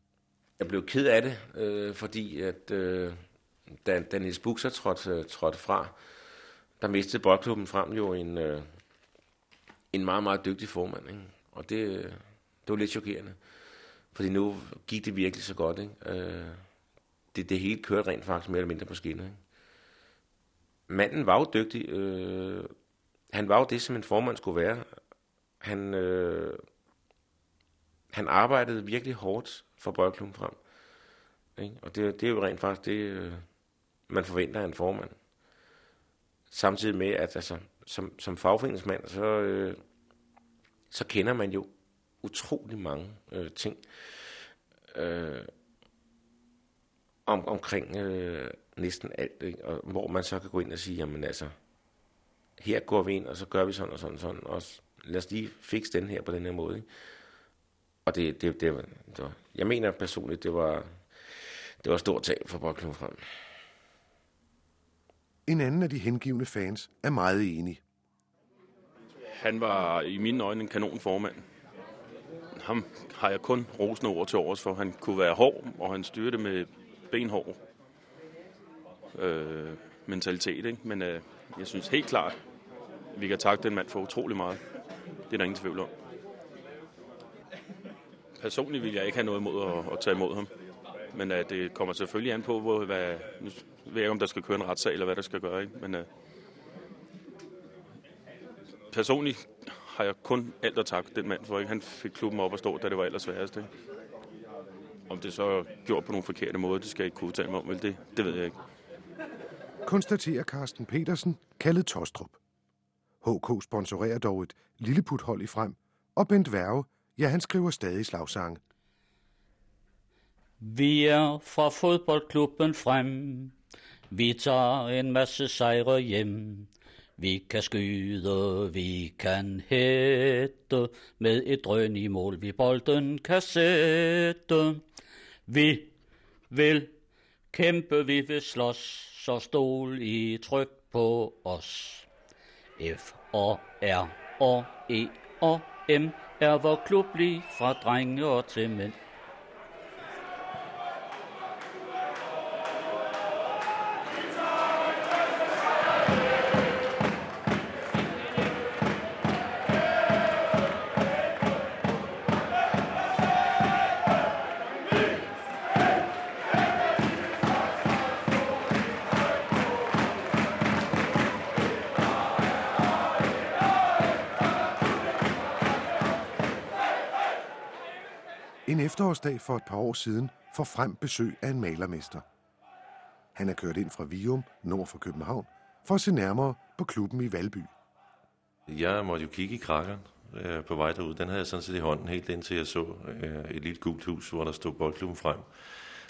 Jeg blev ked af det, øh, fordi at, øh, da, da Niels Buxer trådte, trådte fra, der mistede boldklubben frem jo en, øh, en meget, meget dygtig formand. Ikke? Og det, det var lidt chokerende. Fordi nu gik det virkelig så godt. Ikke? Øh, det, det hele kørte rent faktisk mere eller mindre på skinner. Ikke? Manden var jo dygtig. Øh, han var jo det, som en formand skulle være. Han, øh, han arbejdede virkelig hårdt for boldklubben frem. Ikke? Og det, det er jo rent faktisk det, øh, man forventer af en formand. Samtidig med, at altså, som, som fagforeningsmand, så, øh, så kender man jo utrolig mange øh, ting øh, om, omkring øh, næsten alt, ikke? Og, hvor man så kan gå ind og sige, jamen altså, her går vi ind, og så gør vi sådan og sådan og sådan, og lad os lige fikse den her på den her måde. Ikke? Og det, det, det, var, det var, jeg mener personligt, det var, det var stort tab for Boldklubben frem. En anden af de hengivne fans er meget enig. Han var i mine øjne en kanonformand. Ham har jeg kun rosende ord til overs for. Han kunne være hård, og han styrte med benhård. Øh, mentalitet. Ikke? Men øh, jeg synes helt klart, vi kan takke den mand for utrolig meget. Det er der ingen tvivl om. Personligt vil jeg ikke have noget imod at, at tage imod ham. Men at det kommer selvfølgelig an på, hvor, hvad, nu ved jeg ikke, om der skal køre en retssag, eller hvad der skal gøre. Ikke? Men uh, personligt har jeg kun alt at takke den mand for. Ikke? Han fik klubben op at stå, da det var allersværest. Ikke? Om det så er gjort på nogle forkerte måder, det skal jeg ikke kunne tale mig om. Vel? Det, det ved jeg ikke. Konstaterer Carsten Petersen, kaldet Tostrup. HK sponsorerer dog et lilleputhold i frem, og Bent Værge, ja, han skriver stadig slagsange. Vi er fra fodboldklubben frem. Vi tager en masse sejre hjem. Vi kan skyde, vi kan hætte. Med et drøn i mål, vi bolden kan sætte. Vi vil kæmpe, vi vil slås, så stol i tryk på os. F og R og E og M er vor klub lige fra drenge og til mænd. For et par år siden får frem besøg af en malermester. Han er kørt ind fra Vium, nord for København, for at se nærmere på klubben i Valby. Jeg måtte jo kigge i krakkeren øh, på vej derud. Den havde jeg sådan set i hånden helt indtil jeg så øh, et lille gult hus, hvor der stod boldklubben frem.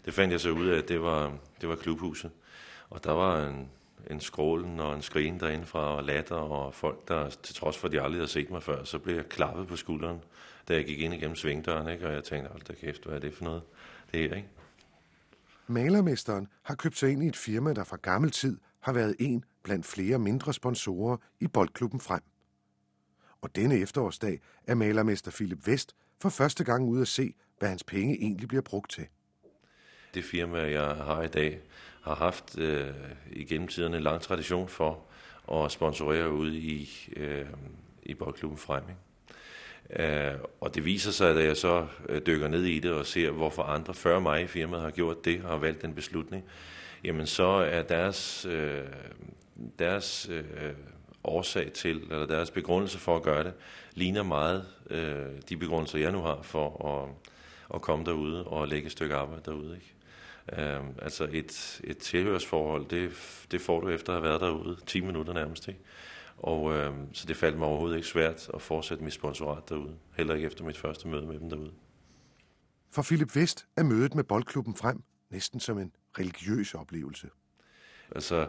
Det fandt jeg så ud af, at det var, det var klubhuset. Og der var en, en skrålen og en skrin derinde fra og latter og folk, der til trods for, at de aldrig havde set mig før, så blev jeg klappet på skulderen, da jeg gik ind igennem svingdøren, ikke? og jeg tænkte, hold da kæft, hvad er det for noget? Det er ikke? Malermesteren har købt sig ind i et firma, der fra gammel tid har været en blandt flere mindre sponsorer i boldklubben frem. Og denne efterårsdag er malermester Philip Vest for første gang ude at se, hvad hans penge egentlig bliver brugt til. Det firma, jeg har i dag, har haft øh, igennem tiden en lang tradition for at sponsorere ude i, øh, i boldklubben frem. Øh, og det viser sig, at jeg så øh, dykker ned i det og ser, hvorfor andre før mig i firmaet har gjort det og har valgt den beslutning, jamen så er deres, øh, deres øh, årsag til, eller deres begrundelse for at gøre det, ligner meget øh, de begrundelser, jeg nu har for at, at komme derude og lægge et stykke arbejde derude. Ikke? Øh, altså et, et tilhørsforhold, det, det får du efter at have været derude 10 minutter nærmest. Ikke? Og øh, så det faldt mig overhovedet ikke svært at fortsætte mit sponsorat derude. Heller ikke efter mit første møde med dem derude. For Philip Vest er mødet med boldklubben frem næsten som en religiøs oplevelse. Altså,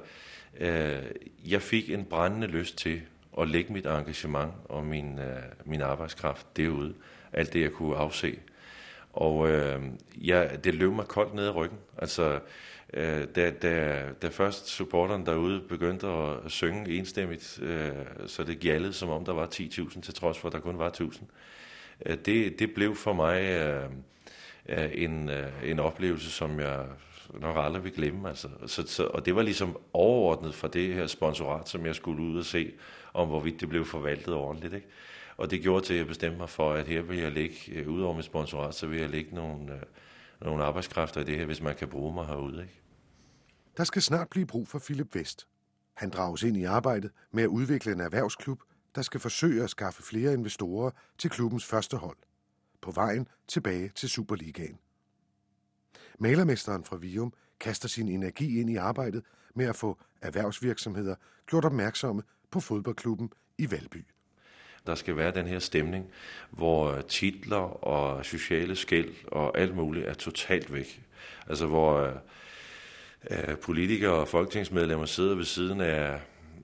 øh, jeg fik en brændende lyst til at lægge mit engagement og min, øh, min arbejdskraft derude. Alt det, jeg kunne afse. Og øh, ja, det løb mig koldt ned ad ryggen. Altså, øh, da, da, da først supporterne derude begyndte at synge enstemmigt, øh, så det gjaldede, som om der var 10.000, til trods for, at der kun var 1.000. Øh, det, det blev for mig øh, øh, en, øh, en oplevelse, som jeg nok aldrig vil glemme. Altså. Så, så, og det var ligesom overordnet for det her sponsorat, som jeg skulle ud og se, om hvorvidt det blev forvaltet ordentligt. Ikke? Og det gjorde til, at jeg bestemte mig for, at her vil jeg lægge, øh, udover mit sponsorat, så vil jeg lægge nogle, øh, nogle arbejdskræfter i det her, hvis man kan bruge mig herude. Ikke? Der skal snart blive brug for Philip Vest. Han drages ind i arbejdet med at udvikle en erhvervsklub, der skal forsøge at skaffe flere investorer til klubbens første hold. På vejen tilbage til Superligaen. Malermesteren fra Vium kaster sin energi ind i arbejdet med at få erhvervsvirksomheder gjort opmærksomme på fodboldklubben i Valby. Der skal være den her stemning, hvor titler og sociale skæld og alt muligt er totalt væk. Altså hvor øh, øh politikere og folketingsmedlemmer sidder ved siden af,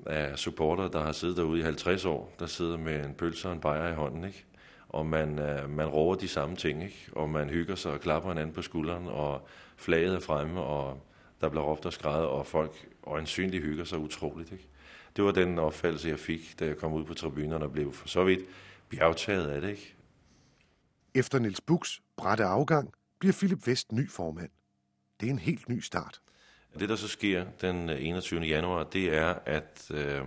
af supporter, der har siddet derude i 50 år, der sidder med en pølse og en bajer i hånden, ikke? og man, øh, man råber de samme ting, ikke? og man hygger sig og klapper hinanden på skulderen, og flaget er fremme, og der bliver råbt og skrevet, og folk øjensynligt hygger sig utroligt. Ikke? Det var den opfattelse, jeg fik, da jeg kom ud på tribunerne og blev for så vidt bjergtaget af det. Ikke? Efter Niels Buks brætte afgang bliver Philip Vest ny formand. Det er en helt ny start. Det, der så sker den 21. januar, det er, at øh,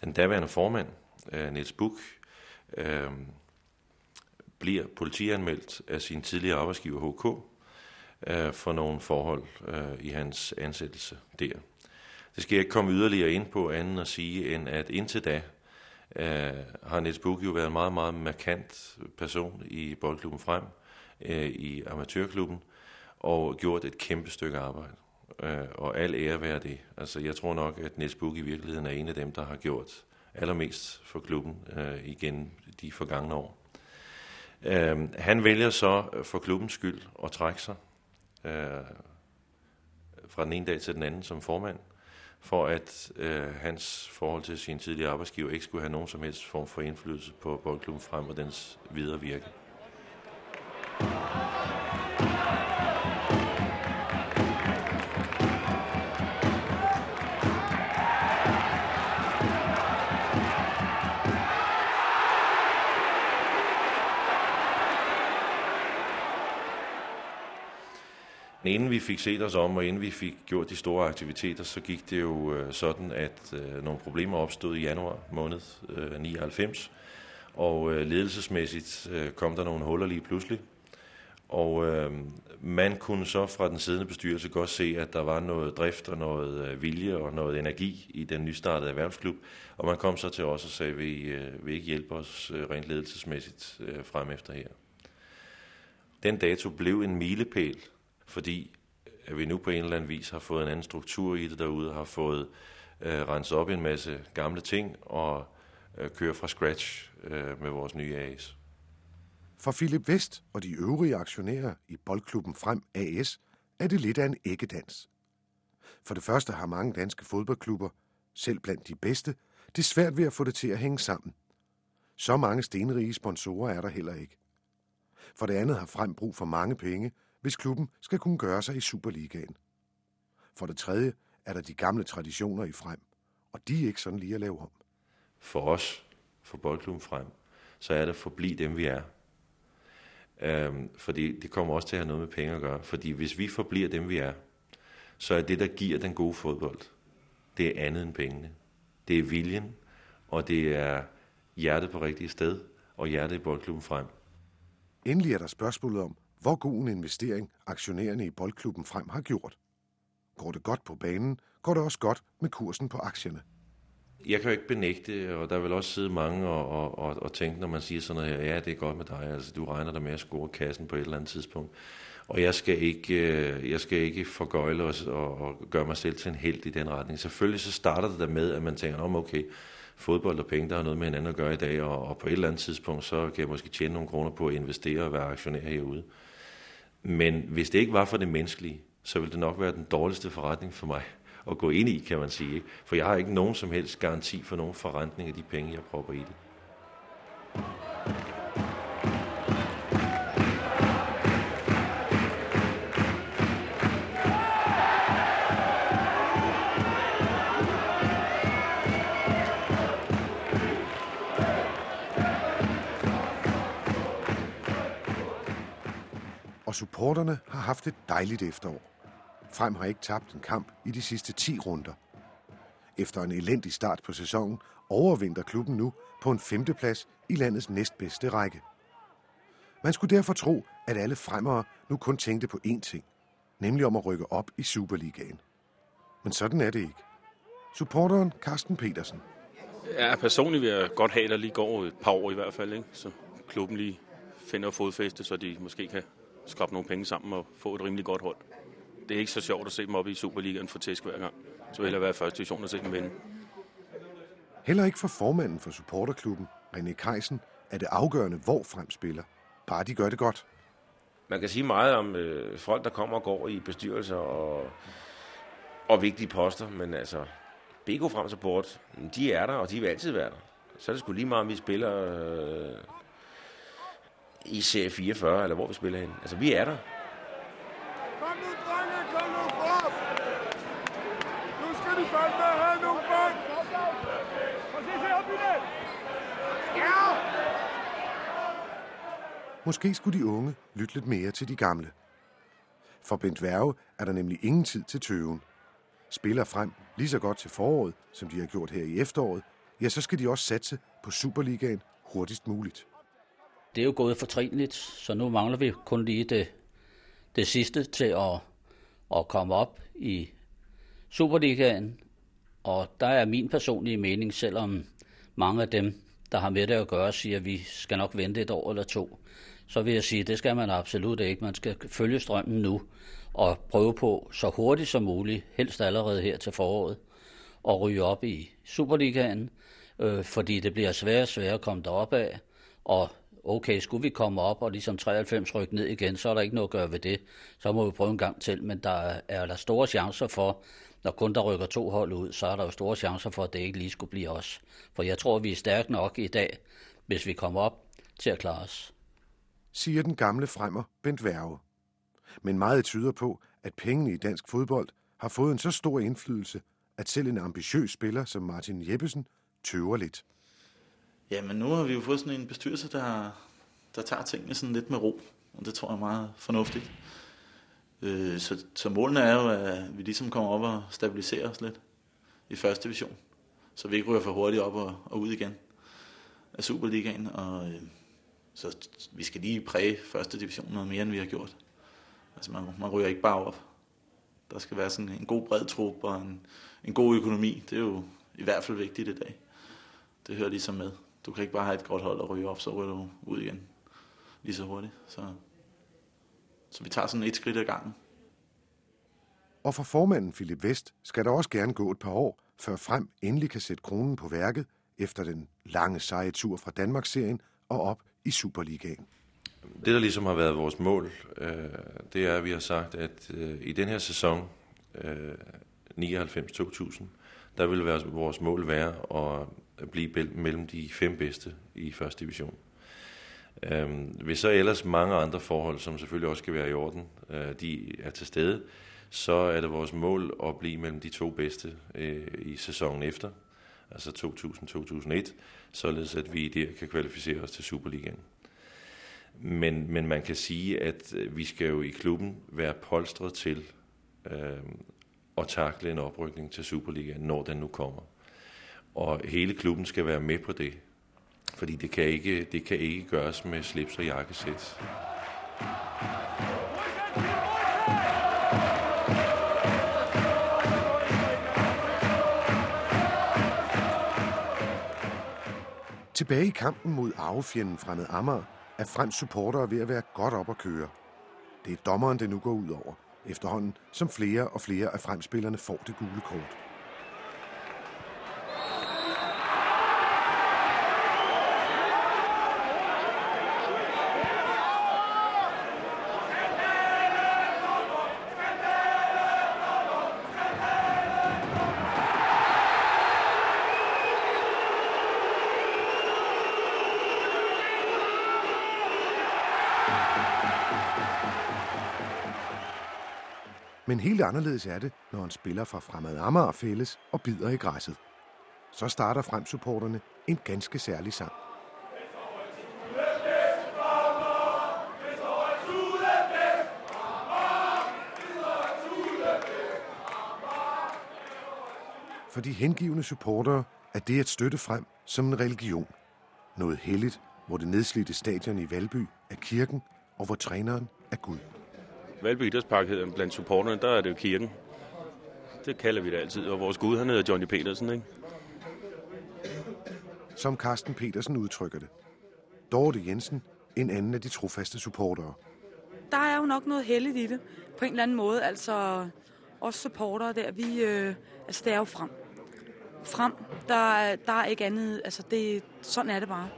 den daværende formand, øh, Niels Buk, øh, bliver politianmeldt af sin tidligere arbejdsgiver HK øh, for nogle forhold øh, i hans ansættelse der. Det skal jeg ikke komme yderligere ind på anden at sige, end at indtil da øh, har Niels Buk jo været en meget, meget markant person i boldklubben frem, øh, i amatørklubben, og gjort et kæmpe stykke arbejde. Øh, og al ære være det. Altså, jeg tror nok, at Niels Buk i virkeligheden er en af dem, der har gjort allermest for klubben øh, igen de forgangne år. Øh, han vælger så for klubbens skyld at trække sig øh, fra den ene dag til den anden som formand, for at øh, hans forhold til sin tidligere arbejdsgiver ikke skulle have nogen som helst form for indflydelse på boldklubben frem og dens videre virke. Men inden vi fik set os om, og inden vi fik gjort de store aktiviteter, så gik det jo øh, sådan, at øh, nogle problemer opstod i januar måned øh, 99. Og øh, ledelsesmæssigt øh, kom der nogle huller lige pludselig. Og øh, man kunne så fra den siddende bestyrelse godt se, at der var noget drift og noget øh, vilje og noget energi i den nystartede erhvervsklub. Og man kom så til os og sagde, at vi øh, vil ikke hjælpe os øh, rent ledelsesmæssigt øh, frem efter her. Den dato blev en milepæl fordi at vi nu på en eller anden vis har fået en anden struktur i det derude, har fået øh, renset op en masse gamle ting og øh, kører fra scratch øh, med vores nye AS. For Philip Vest og de øvrige aktionærer i Boldklubben Frem AS er det lidt af en æggedans. For det første har mange danske fodboldklubber, selv blandt de bedste, det er svært ved at få det til at hænge sammen. Så mange stenrige sponsorer er der heller ikke. For det andet har Frem brug for mange penge – hvis klubben skal kunne gøre sig i Superligaen. For det tredje er der de gamle traditioner i frem, og de er ikke sådan lige at lave om. For os, for boldklubben frem, så er det at forblive dem, vi er. Øhm, fordi det kommer også til at have noget med penge at gøre. Fordi hvis vi forbliver dem, vi er, så er det, der giver den gode fodbold, det er andet end pengene. Det er viljen, og det er hjertet på rigtige sted, og hjertet i boldklubben frem. Endelig er der spørgsmålet om, hvor god en investering aktionærerne i boldklubben frem har gjort. Går det godt på banen, går det også godt med kursen på aktierne. Jeg kan jo ikke benægte, og der vil også sidde mange og, og, og, og tænke, når man siger sådan noget her, ja, det er godt med dig, altså du regner dig med at score kassen på et eller andet tidspunkt. Og jeg skal ikke, øh, jeg skal ikke forgøjle os og, og gøre mig selv til en held i den retning. Selvfølgelig så starter det der med, at man tænker, om okay, fodbold og penge, der har noget med hinanden at gøre i dag, og, og på et eller andet tidspunkt, så kan jeg måske tjene nogle kroner på at investere og være aktionær herude. Men hvis det ikke var for det menneskelige, så ville det nok være den dårligste forretning for mig at gå ind i, kan man sige. For jeg har ikke nogen som helst garanti for nogen forrentning af de penge, jeg propper i det. Supporterne har haft et dejligt efterår. Frem har ikke tabt en kamp i de sidste 10 runder. Efter en elendig start på sæsonen overvinder klubben nu på en femteplads i landets næstbedste række. Man skulle derfor tro, at alle fremmere nu kun tænkte på én ting, nemlig om at rykke op i Superligaen. Men sådan er det ikke. Supporteren Carsten Petersen. Ja, personligt vil jeg godt have, at der lige går et par år i hvert fald, ikke? så klubben lige finder fodfæste, så de måske kan skrabe nogle penge sammen og få et rimelig godt hold. Det er ikke så sjovt at se dem op i Superligaen for tæsk hver gang. Så vil jeg være første division og se dem vinde. Heller ikke for formanden for supporterklubben, René Keisen, er det afgørende, hvor frem spiller. Bare de gør det godt. Man kan sige meget om øh, folk, der kommer og går i bestyrelser og, og vigtige poster, men altså, BK Frem Support, de er der, og de vil altid være der. Så er det sgu lige meget, om vi spiller øh, i serie 44, eller hvor vi spiller hen. Altså, vi er der. Kom nu, drenge, kom nu frem! Nu skal de fandme have nogle bånd! Præcis her op i det! Ja! Måske skulle de unge lytte lidt mere til de gamle. For Bent Værge er der nemlig ingen tid til tøven. Spiller frem lige så godt til foråret, som de har gjort her i efteråret, ja, så skal de også satse på Superligaen hurtigst muligt. Det er jo gået fortrinligt, så nu mangler vi kun lige det, det sidste til at, at komme op i Superligaen. Og der er min personlige mening, selvom mange af dem, der har med det at gøre, siger, at vi skal nok vente et år eller to, så vil jeg sige, at det skal man absolut ikke. Man skal følge strømmen nu og prøve på så hurtigt som muligt, helst allerede her til foråret, og ryge op i Superligaen, øh, fordi det bliver sværere og sværere at komme derop af, og okay, skulle vi komme op og ligesom 93 rykke ned igen, så er der ikke noget at gøre ved det. Så må vi prøve en gang til, men der er der store chancer for, når kun der rykker to hold ud, så er der jo store chancer for, at det ikke lige skulle blive os. For jeg tror, vi er stærke nok i dag, hvis vi kommer op til at klare os. Siger den gamle fremmer Bent Værge. Men meget tyder på, at pengene i dansk fodbold har fået en så stor indflydelse, at selv en ambitiøs spiller som Martin Jeppesen tøver lidt. Ja, men nu har vi jo fået sådan en bestyrelse, der, der tager tingene sådan lidt med ro, og det tror jeg er meget fornuftigt. Øh, så, så målene er jo, at vi ligesom kommer op og stabiliserer os lidt i første division, så vi ikke ryger for hurtigt op og, og ud igen af Superligaen, og øh, så vi skal lige præge første division noget mere, end vi har gjort. Altså man, man ryger ikke bare op. Der skal være sådan en god bred trup og en, en god økonomi. Det er jo i hvert fald vigtigt i dag. Det hører ligesom med. Du kan ikke bare have et godt hold og ryge op, så ryger du ud igen lige så hurtigt. Så, så vi tager sådan et skridt ad gangen. Og for formanden Philip Vest skal der også gerne gå et par år, før frem endelig kan sætte kronen på værket efter den lange seje tur fra Danmarksserien og op i Superligaen. Det, der ligesom har været vores mål, øh, det er, at vi har sagt, at øh, i den her sæson øh, 99-2000, der vil være vores mål være at blive mellem de fem bedste i første division. Øhm, hvis så ellers mange andre forhold, som selvfølgelig også skal være i orden, øh, de er til stede, så er det vores mål at blive mellem de to bedste øh, i sæsonen efter, altså 2000-2001, således at vi der kan kvalificere os til Superligaen. Men, men man kan sige, at øh, vi skal jo i klubben være polstret til øh, at takle en oprykning til Superligaen, når den nu kommer. Og hele klubben skal være med på det. Fordi det kan ikke, det kan ikke gøres med slips og jakkesæt. Tilbage i kampen mod arvefjenden fremmed Amager er Frems supportere ved at være godt op at køre. Det er dommeren, det nu går ud over, efterhånden som flere og flere af fremspillerne får det gule kort. Men helt anderledes er det, når en spiller fra Fremad Amager fælles og bider i græsset. Så starter fremsupporterne en ganske særlig sang. For de hengivende supportere er det at støtte frem som en religion. Noget helligt, hvor det nedslidte stadion i Valby er kirken, og hvor træneren er Gud. Valby Idrætspark hedder blandt supporterne, der er det jo kirken. Det kalder vi det altid, og vores gud han hedder Johnny Petersen, ikke? Som Carsten Petersen udtrykker det. Dorte Jensen, en anden af de trofaste supportere. Der er jo nok noget heldigt i det, på en eller anden måde. Altså, os supportere der, vi, øh, altså det er jo frem. Frem, der, der er ikke andet, altså det, sådan er det bare.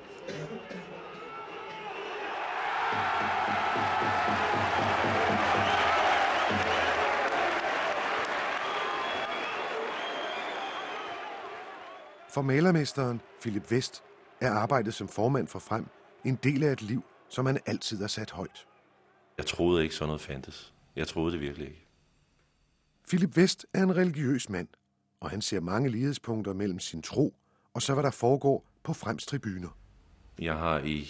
For malermesteren Philip Vest er arbejdet som formand for Frem en del af et liv, som han altid har sat højt. Jeg troede ikke sådan noget fandtes. Jeg troede det virkelig ikke. Philip Vest er en religiøs mand, og han ser mange lighedspunkter mellem sin tro og så hvad der foregår på Frems tribuner. Jeg har i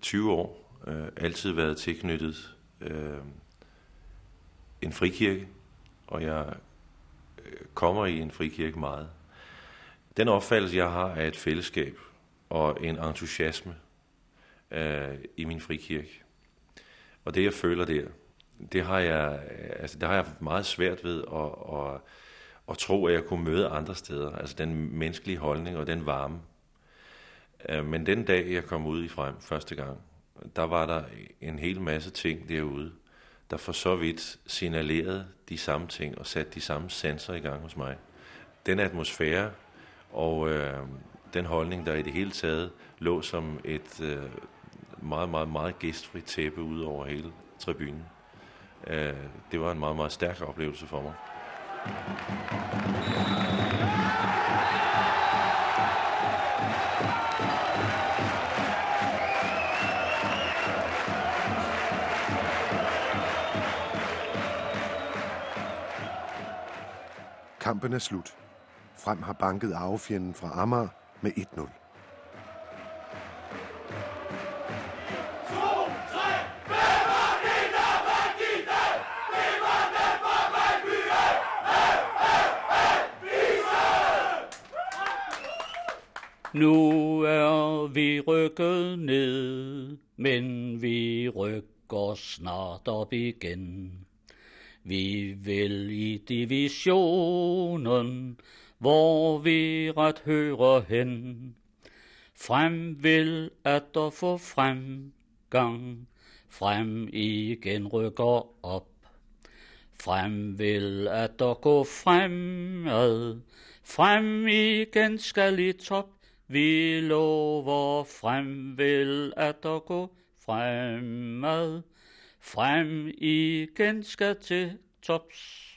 20 år øh, altid været tilknyttet øh, en frikirke, og jeg øh, kommer i en frikirke meget. Den opfattelse, jeg har af et fællesskab og en entusiasme øh, i min frikirke, og det jeg føler der, det har jeg, altså, det har jeg meget svært ved at, at, at tro, at jeg kunne møde andre steder. Altså den menneskelige holdning og den varme. Øh, men den dag, jeg kom ud i frem første gang, der var der en hel masse ting derude, der for så vidt signalerede de samme ting og satte de samme sensorer i gang hos mig. Den atmosfære og øh, den holdning, der i det hele taget lå som et øh, meget, meget, meget gæstfrit tæppe ud over hele tribunen. Øh, det var en meget, meget stærk oplevelse for mig. Kampen er slut. Frem har banket arvefjenden fra Amager med 1-0. Nu er vi rykket ned, men vi rykker snart op igen. Vi vil i divisionen, hvor vi ret hører hen. Frem vil at der få fremgang, frem igen rykker op. Frem vil at der gå fremad, frem igen skal i top. Vi lover frem vil at der gå fremad, frem igen skal til tops.